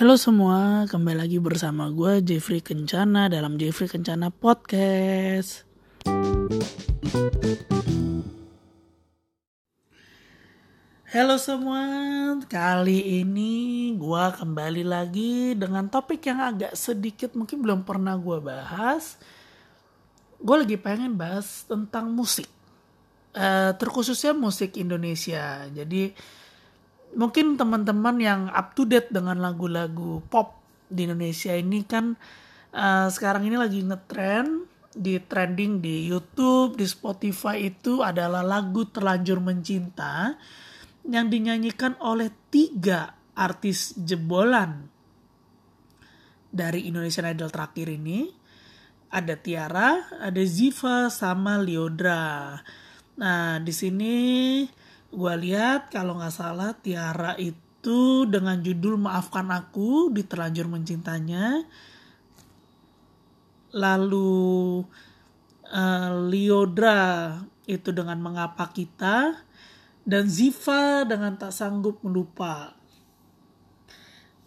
Halo semua, kembali lagi bersama gue Jeffrey Kencana dalam Jeffrey Kencana Podcast. Halo semua, kali ini gue kembali lagi dengan topik yang agak sedikit mungkin belum pernah gue bahas. Gue lagi pengen bahas tentang musik, uh, terkhususnya musik Indonesia. Jadi mungkin teman-teman yang up to date dengan lagu-lagu pop di Indonesia ini kan uh, sekarang ini lagi ngetrend di trending di YouTube, di Spotify itu adalah lagu Terlanjur Mencinta yang dinyanyikan oleh tiga artis jebolan dari Indonesian Idol terakhir ini. Ada Tiara, ada Ziva, sama Liodra. Nah, di sini gue lihat kalau nggak salah Tiara itu dengan judul Maafkan Aku di Terlanjur Mencintanya. Lalu uh, Liodra itu dengan Mengapa Kita dan Ziva dengan tak sanggup melupa.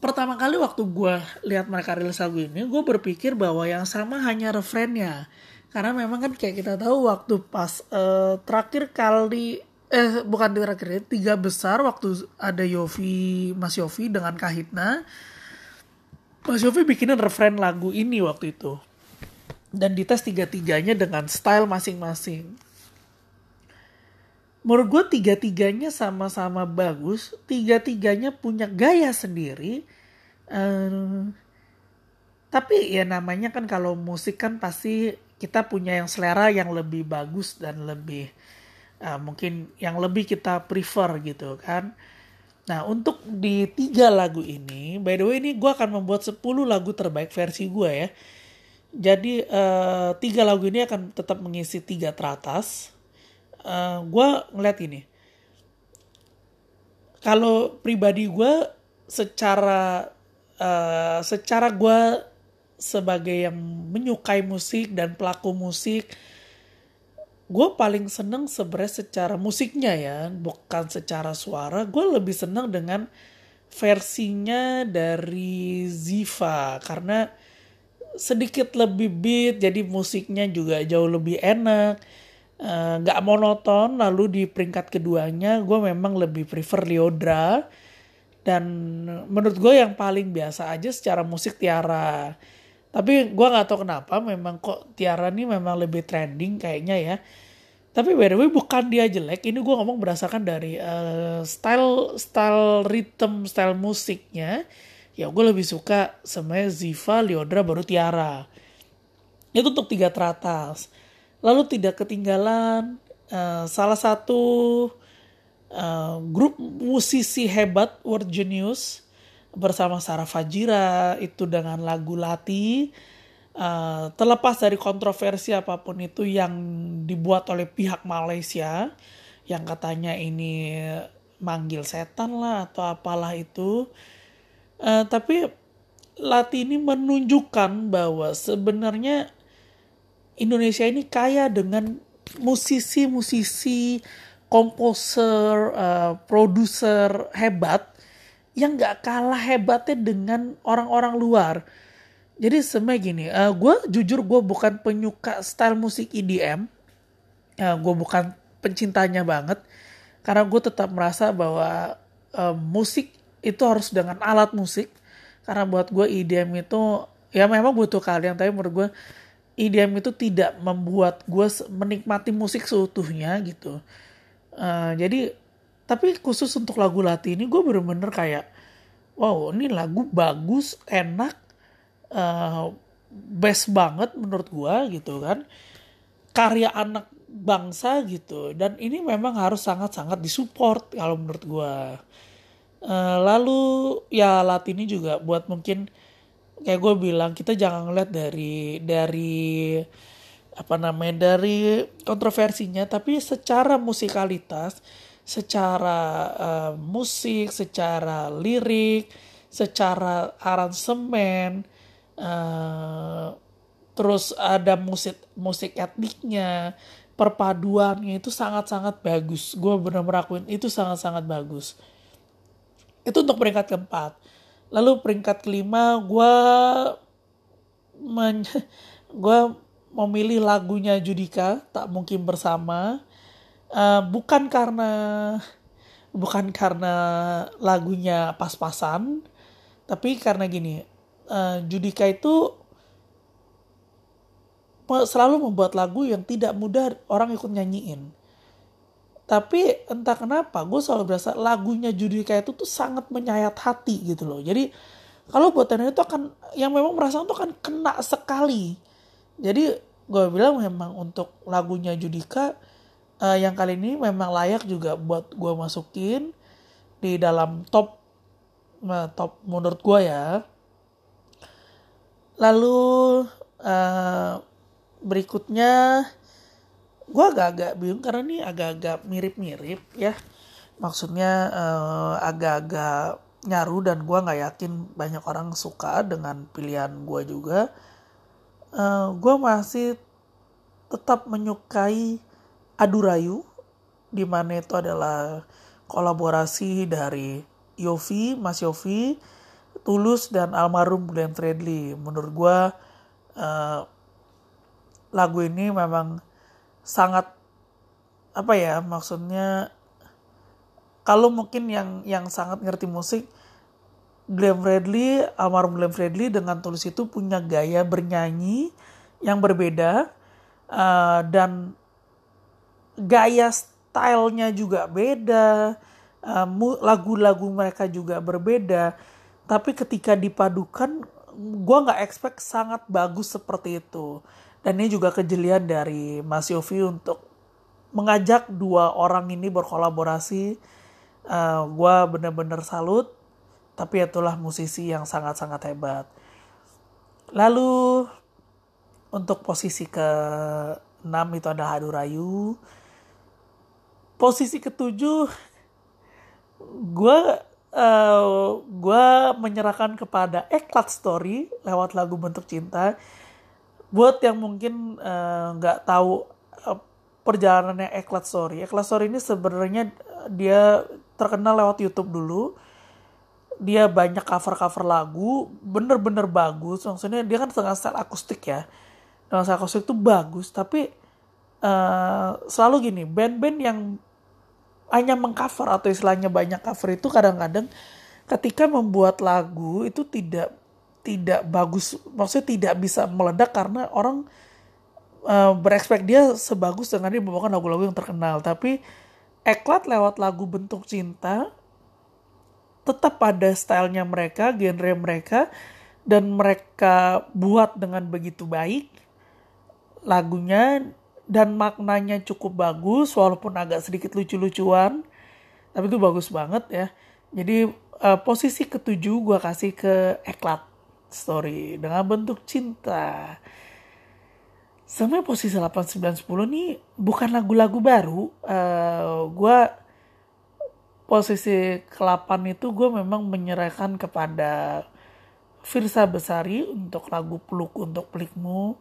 Pertama kali waktu gue lihat mereka rilis lagu ini, gue berpikir bahwa yang sama hanya refrennya. Karena memang kan kayak kita tahu waktu pas uh, terakhir kali eh bukan di terakhir tiga besar waktu ada Yofi Mas Yofi dengan Kahitna. Mas Yofi bikinin refren lagu ini waktu itu. Dan dites tiga-tiganya dengan style masing-masing menurut gue tiga-tiganya sama-sama bagus tiga-tiganya punya gaya sendiri uh, tapi ya namanya kan kalau musik kan pasti kita punya yang selera yang lebih bagus dan lebih uh, mungkin yang lebih kita prefer gitu kan. Nah untuk di tiga lagu ini by the way ini gue akan membuat 10 lagu terbaik versi gue ya. Jadi uh, tiga lagu ini akan tetap mengisi tiga teratas. Uh, eh, gue ngeliat ini. Kalau pribadi gue secara uh, secara gue sebagai yang menyukai musik dan pelaku musik gue paling seneng sebenarnya secara musiknya ya bukan secara suara. Gue lebih seneng dengan versinya dari Ziva karena sedikit lebih beat jadi musiknya juga jauh lebih enak. Eh, nggak uh, monoton lalu di peringkat keduanya gue memang lebih prefer Liodra dan menurut gue yang paling biasa aja secara musik Tiara tapi gue nggak tahu kenapa memang kok Tiara ini memang lebih trending kayaknya ya. Tapi by the way bukan dia jelek ini gue ngomong berdasarkan dari uh, style style rhythm style musiknya. Ya gue lebih suka sebenarnya Ziva Liodra baru Tiara. Itu untuk tiga teratas. Lalu tidak ketinggalan uh, salah satu uh, grup musisi hebat World Genius bersama Sarah Fajira itu dengan lagu Lati uh, terlepas dari kontroversi apa pun itu yang dibuat oleh pihak Malaysia yang katanya ini manggil setan lah atau apalah itu. Uh, tapi Lati ini menunjukkan bahwa sebenarnya Indonesia ini kaya dengan musisi-musisi, komposer, uh, produser hebat yang gak kalah hebatnya dengan orang-orang luar. Jadi sebenarnya gini, uh, eh, gue jujur gue bukan penyuka style musik EDM, uh, eh, gue bukan pencintanya banget, karena gue tetap merasa bahwa uh, musik itu harus dengan alat musik, karena buat gue EDM itu ya memang butuh kalian, tapi menurut gue EDM itu tidak membuat gue menikmati musik seutuhnya gitu. Uh, jadi tapi khusus untuk lagu Lati ini gue bener-bener kayak wow ini lagu bagus, enak, uh, best banget menurut gue gitu kan. Karya anak bangsa gitu dan ini memang harus sangat-sangat disupport kalau menurut gue. Uh, lalu ya Lati ini juga buat mungkin kayak gue bilang kita jangan ngeliat dari dari apa namanya dari kontroversinya tapi secara musikalitas secara uh, musik secara lirik secara aransemen uh, terus ada musik musik etniknya perpaduannya itu sangat-sangat bagus. Gue benar merakuin itu sangat-sangat bagus. Itu untuk peringkat keempat. Lalu peringkat kelima gue men gue memilih lagunya Judika tak mungkin bersama uh, bukan karena bukan karena lagunya pas-pasan tapi karena gini uh, Judika itu selalu membuat lagu yang tidak mudah orang ikut nyanyiin. Tapi entah kenapa gue selalu berasa lagunya Judika itu tuh sangat menyayat hati gitu loh. Jadi kalau buat Daniel itu akan yang memang merasa itu akan kena sekali. Jadi gue bilang memang untuk lagunya Judika uh, yang kali ini memang layak juga buat gue masukin di dalam top uh, top menurut gue ya. Lalu uh, berikutnya gue agak-agak bingung karena ini agak-agak mirip-mirip ya. Maksudnya uh, agak-agak nyaru dan gue nggak yakin banyak orang suka dengan pilihan gue juga. Uh, gue masih tetap menyukai Adurayu di mana itu adalah kolaborasi dari Yofi, Mas Yofi, Tulus dan almarhum Glenn Fredly. Menurut gue uh, lagu ini memang sangat apa ya maksudnya kalau mungkin yang yang sangat ngerti musik Glenn Fredly almarhum Glenn Fredly dengan tulis itu punya gaya bernyanyi yang berbeda uh, dan gaya stylenya juga beda uh, lagu-lagu mereka juga berbeda tapi ketika dipadukan gue nggak expect sangat bagus seperti itu dan ini juga kejelian dari Mas Yofi untuk mengajak dua orang ini berkolaborasi. Uh, eh, gue bener-bener salut. Tapi itulah musisi yang sangat-sangat hebat. Lalu untuk posisi ke 6 itu ada Hadu Rayu. Posisi ketujuh gue uh, gue menyerahkan kepada Eklat Story lewat lagu Bentuk Cinta buat yang mungkin eh, nggak uh, tahu uh, perjalanannya Eklat Story. Eklat Story ini sebenarnya dia terkenal lewat YouTube dulu. Dia banyak cover-cover lagu, bener-bener bagus. Maksudnya dia kan setengah style akustik ya. Dengan style akustik itu bagus, tapi uh, selalu gini, band-band yang hanya mengcover atau istilahnya banyak cover itu kadang-kadang ketika membuat lagu itu tidak tidak bagus maksudnya tidak bisa meledak karena orang uh, berekspek dia sebagus dengan dia membawakan lagu-lagu yang terkenal. Tapi Eklat lewat lagu bentuk cinta tetap pada stylenya mereka genre mereka dan mereka buat dengan begitu baik lagunya dan maknanya cukup bagus walaupun agak sedikit lucu-lucuan tapi itu bagus banget ya jadi uh, posisi ketujuh gue kasih ke Eklat story dengan bentuk cinta. Sebenarnya posisi 8, 9, 10 nih bukan lagu-lagu baru. Uh, eh, gue posisi ke-8 itu gue memang menyerahkan kepada Firsa Besari untuk lagu Peluk Untuk Pelikmu.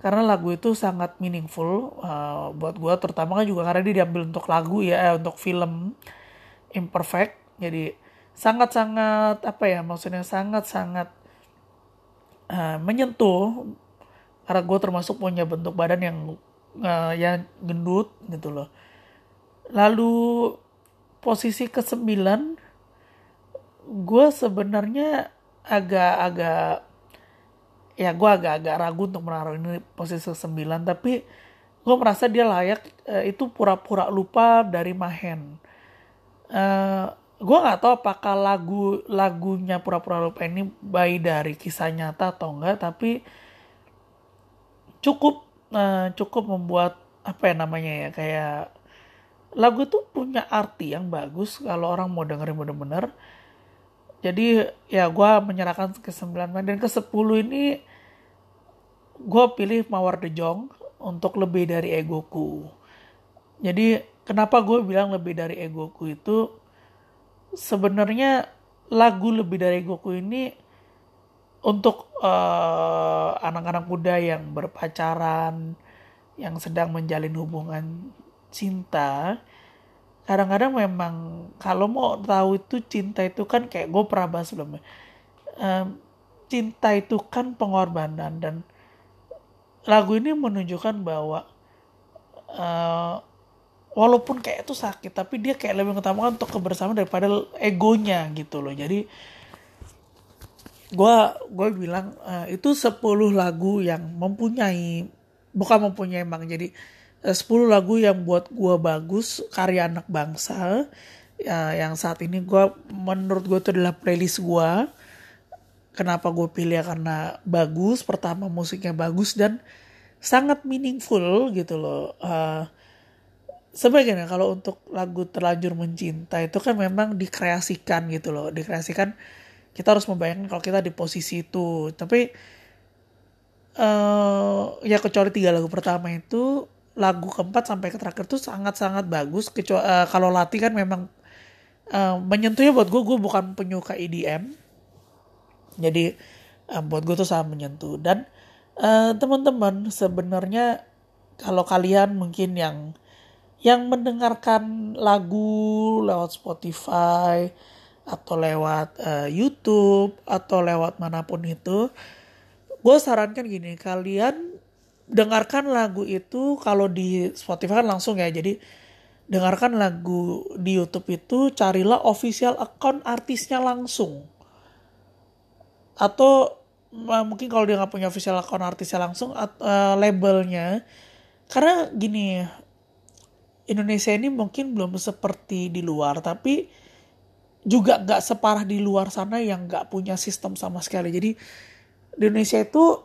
Karena lagu itu sangat meaningful uh, buat gue terutama kan juga karena dia diambil untuk lagu ya, eh, untuk film Imperfect. Jadi sangat-sangat apa ya maksudnya sangat-sangat uh, menyentuh karena gue termasuk punya bentuk badan yang uh, yang gendut gitu loh lalu posisi ke sembilan gue sebenarnya agak-agak ya gue agak-agak ragu untuk menaruh ini posisi ke sembilan tapi gue merasa dia layak uh, itu pura-pura lupa dari Mahen. Uh, gue nggak tahu apakah lagu lagunya pura-pura lupa ini bayi dari kisah nyata atau enggak tapi cukup uh, cukup membuat apa ya namanya ya kayak lagu itu punya arti yang bagus kalau orang mau dengerin bener-bener. Jadi ya gue menyerahkan ke 9 dan ke 10 ini gue pilih Mawar De Jong untuk lebih dari egoku jadi kenapa gue bilang lebih dari egoku itu sebenarnya lagu lebih dari Goku ini untuk uh, anak-anak muda yang berpacaran, yang sedang menjalin hubungan cinta, kadang-kadang memang kalau mau tahu itu cinta itu kan kayak gue pernah bahas sebelumnya. um, cinta itu kan pengorbanan dan lagu ini menunjukkan bahwa uh, walaupun kayak itu sakit tapi dia kayak lebih mengutamakan untuk kebersamaan daripada egonya gitu loh. Jadi gue gue bilang uh, itu 10 lagu yang mempunyai bukan mempunyai emang jadi uh, 10 lagu yang buat gue bagus karya anak bangsa uh, yang saat ini gue menurut gue itu adalah playlist gue kenapa gue pilih ya karena bagus pertama musiknya bagus dan sangat meaningful gitu loh. Uh, sebenarnya kalau untuk lagu terlanjur mencinta itu kan memang dikreasikan gitu loh. Dikreasikan kita harus membayangkan kalau kita di posisi itu. Tapi uh, ya kecuali tiga lagu pertama itu lagu keempat sampai ke terakhir tuh sangat-sangat bagus. Kecuali uh, kalau latih kan memang uh, menyentuhnya buat gue gue bukan penyuka EDM jadi uh, buat gue tuh sangat menyentuh. Dan uh, teman-teman sebenarnya kalau kalian mungkin yang yang mendengarkan lagu lewat Spotify atau lewat uh, YouTube atau lewat mana pun itu, gue sarankan gini, kalian dengarkan lagu itu kalau di Spotify kan langsung ya, jadi dengarkan lagu di YouTube itu carilah official account artisnya langsung atau uh, mungkin kalau dia nggak punya official account artisnya langsung uh, labelnya karena gini Indonesia ini mungkin belum seperti di luar tapi juga gak separah di luar sana yang gak punya sistem sama sekali. Jadi di Indonesia itu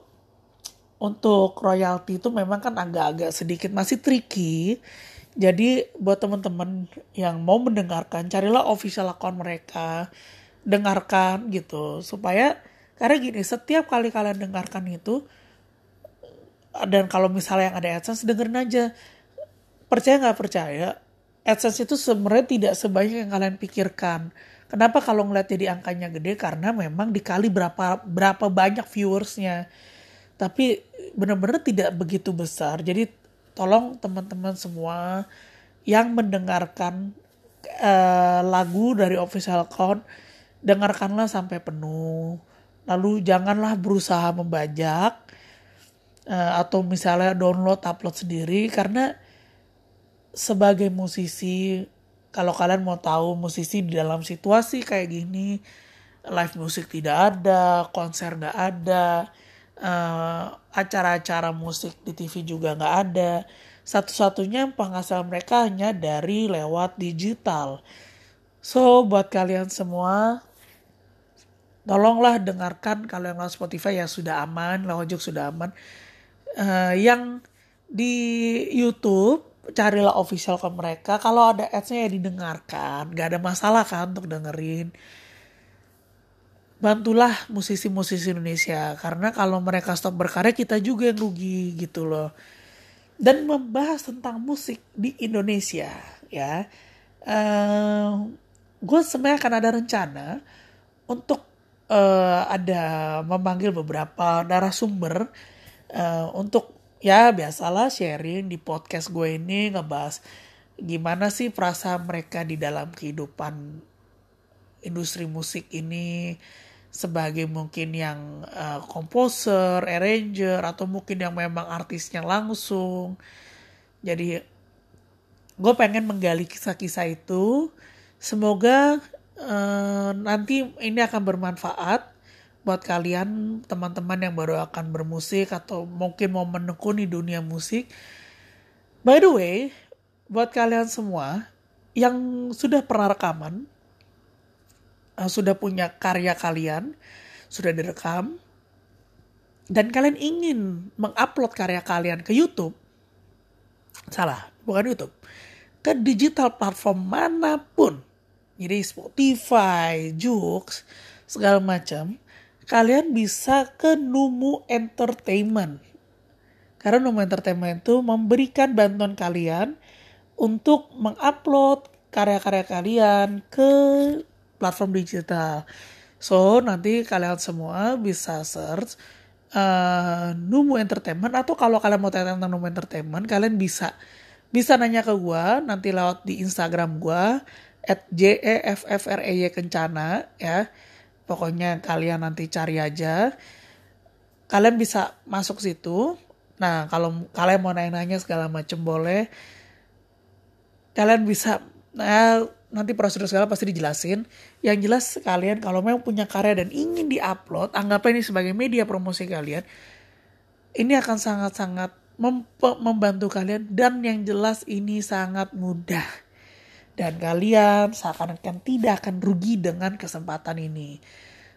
untuk royalti itu memang kan agak-agak sedikit masih tricky. Jadi buat teman-teman yang mau mendengarkan, carilah official account mereka, dengarkan gitu supaya karena gini setiap kali kalian dengarkan itu dan kalau misalnya yang ada AdSense dengerin aja percaya nggak percaya AdSense itu sebenarnya tidak sebanyak yang kalian pikirkan. Kenapa kalau ngeliat jadi angkanya gede? Karena memang dikali berapa berapa banyak viewersnya. Tapi benar-benar tidak begitu besar. Jadi tolong teman-teman semua yang mendengarkan uh, lagu dari official account, dengarkanlah sampai penuh. Lalu janganlah berusaha membajak uh, atau misalnya download upload sendiri. Karena sebagai musisi kalau kalian mau tahu musisi di dalam situasi kayak gini live musik tidak ada konser nggak ada uh, acara-acara musik di TV juga nggak ada. Satu-satunya penghasilan mereka hanya dari lewat digital. So buat kalian semua tolonglah dengarkan kalau yang lewat Spotify ya sudah aman lewat juga sudah aman. Uh, yang di YouTube carilah official ke mereka. Kalau ada adsnya ya didengarkan. Gak ada masalah kan untuk dengerin. Bantulah musisi-musisi Indonesia. Karena kalau mereka stop berkarya kita juga yang rugi gitu loh. Dan membahas tentang musik di Indonesia ya. Uh, gue sebenarnya akan ada rencana untuk uh, ada memanggil beberapa narasumber uh, untuk ya biasalah sharing di podcast gue ini ngebahas gimana sih perasaan mereka di dalam kehidupan industri musik ini sebagai mungkin yang uh, komposer, arranger atau mungkin yang memang artisnya langsung. Jadi gue pengen menggali kisah-kisah itu. Semoga uh, nanti ini akan bermanfaat buat kalian teman-teman yang baru akan bermusik atau mungkin mau menekuni dunia musik. By the way, buat kalian semua yang sudah pernah rekaman, uh, sudah punya karya kalian, sudah direkam, dan kalian ingin mengupload karya kalian ke YouTube, salah, bukan YouTube, ke digital platform mana pun, jadi Spotify, Joox, segala macam, kalian bisa ke Numu Entertainment. Karena Numu Entertainment itu memberikan bantuan kalian untuk mengupload karya-karya kalian ke platform digital. So, nanti kalian semua bisa search uh, Numu Entertainment atau kalau kalian mau tanya tentang Numu Entertainment, kalian bisa bisa nanya ke gue nanti lewat di Instagram gue at j e f f r e y kencana ya. Pokoknya kalian nanti cari aja. Kalian bisa masuk situ. Nah kalau kalian mau nanya-nanya segala macam boleh. Kalian bisa nah, nanti prosedur segala pasti dijelasin. Yang jelas kalian kalau memang punya karya dan ingin diupload anggap ini sebagai media promosi kalian ini akan sangat-sangat membantu kalian. Dan yang jelas ini sangat mudah dan kalian seakan-akan tidak akan rugi dengan kesempatan ini.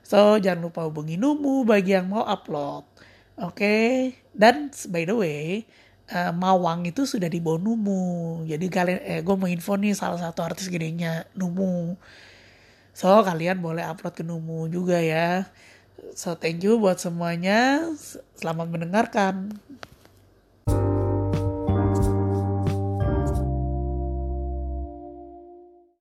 So, jangan lupa hubungi Numu bagi yang mau upload. Oke, okay? dan by the way, uh, Mawang itu sudah di bawah Numu. Jadi kalian, eh, gue mau info nih salah satu artis gedenya Numu. So, kalian boleh upload ke Numu juga ya. So, thank you buat semuanya. Selamat mendengarkan.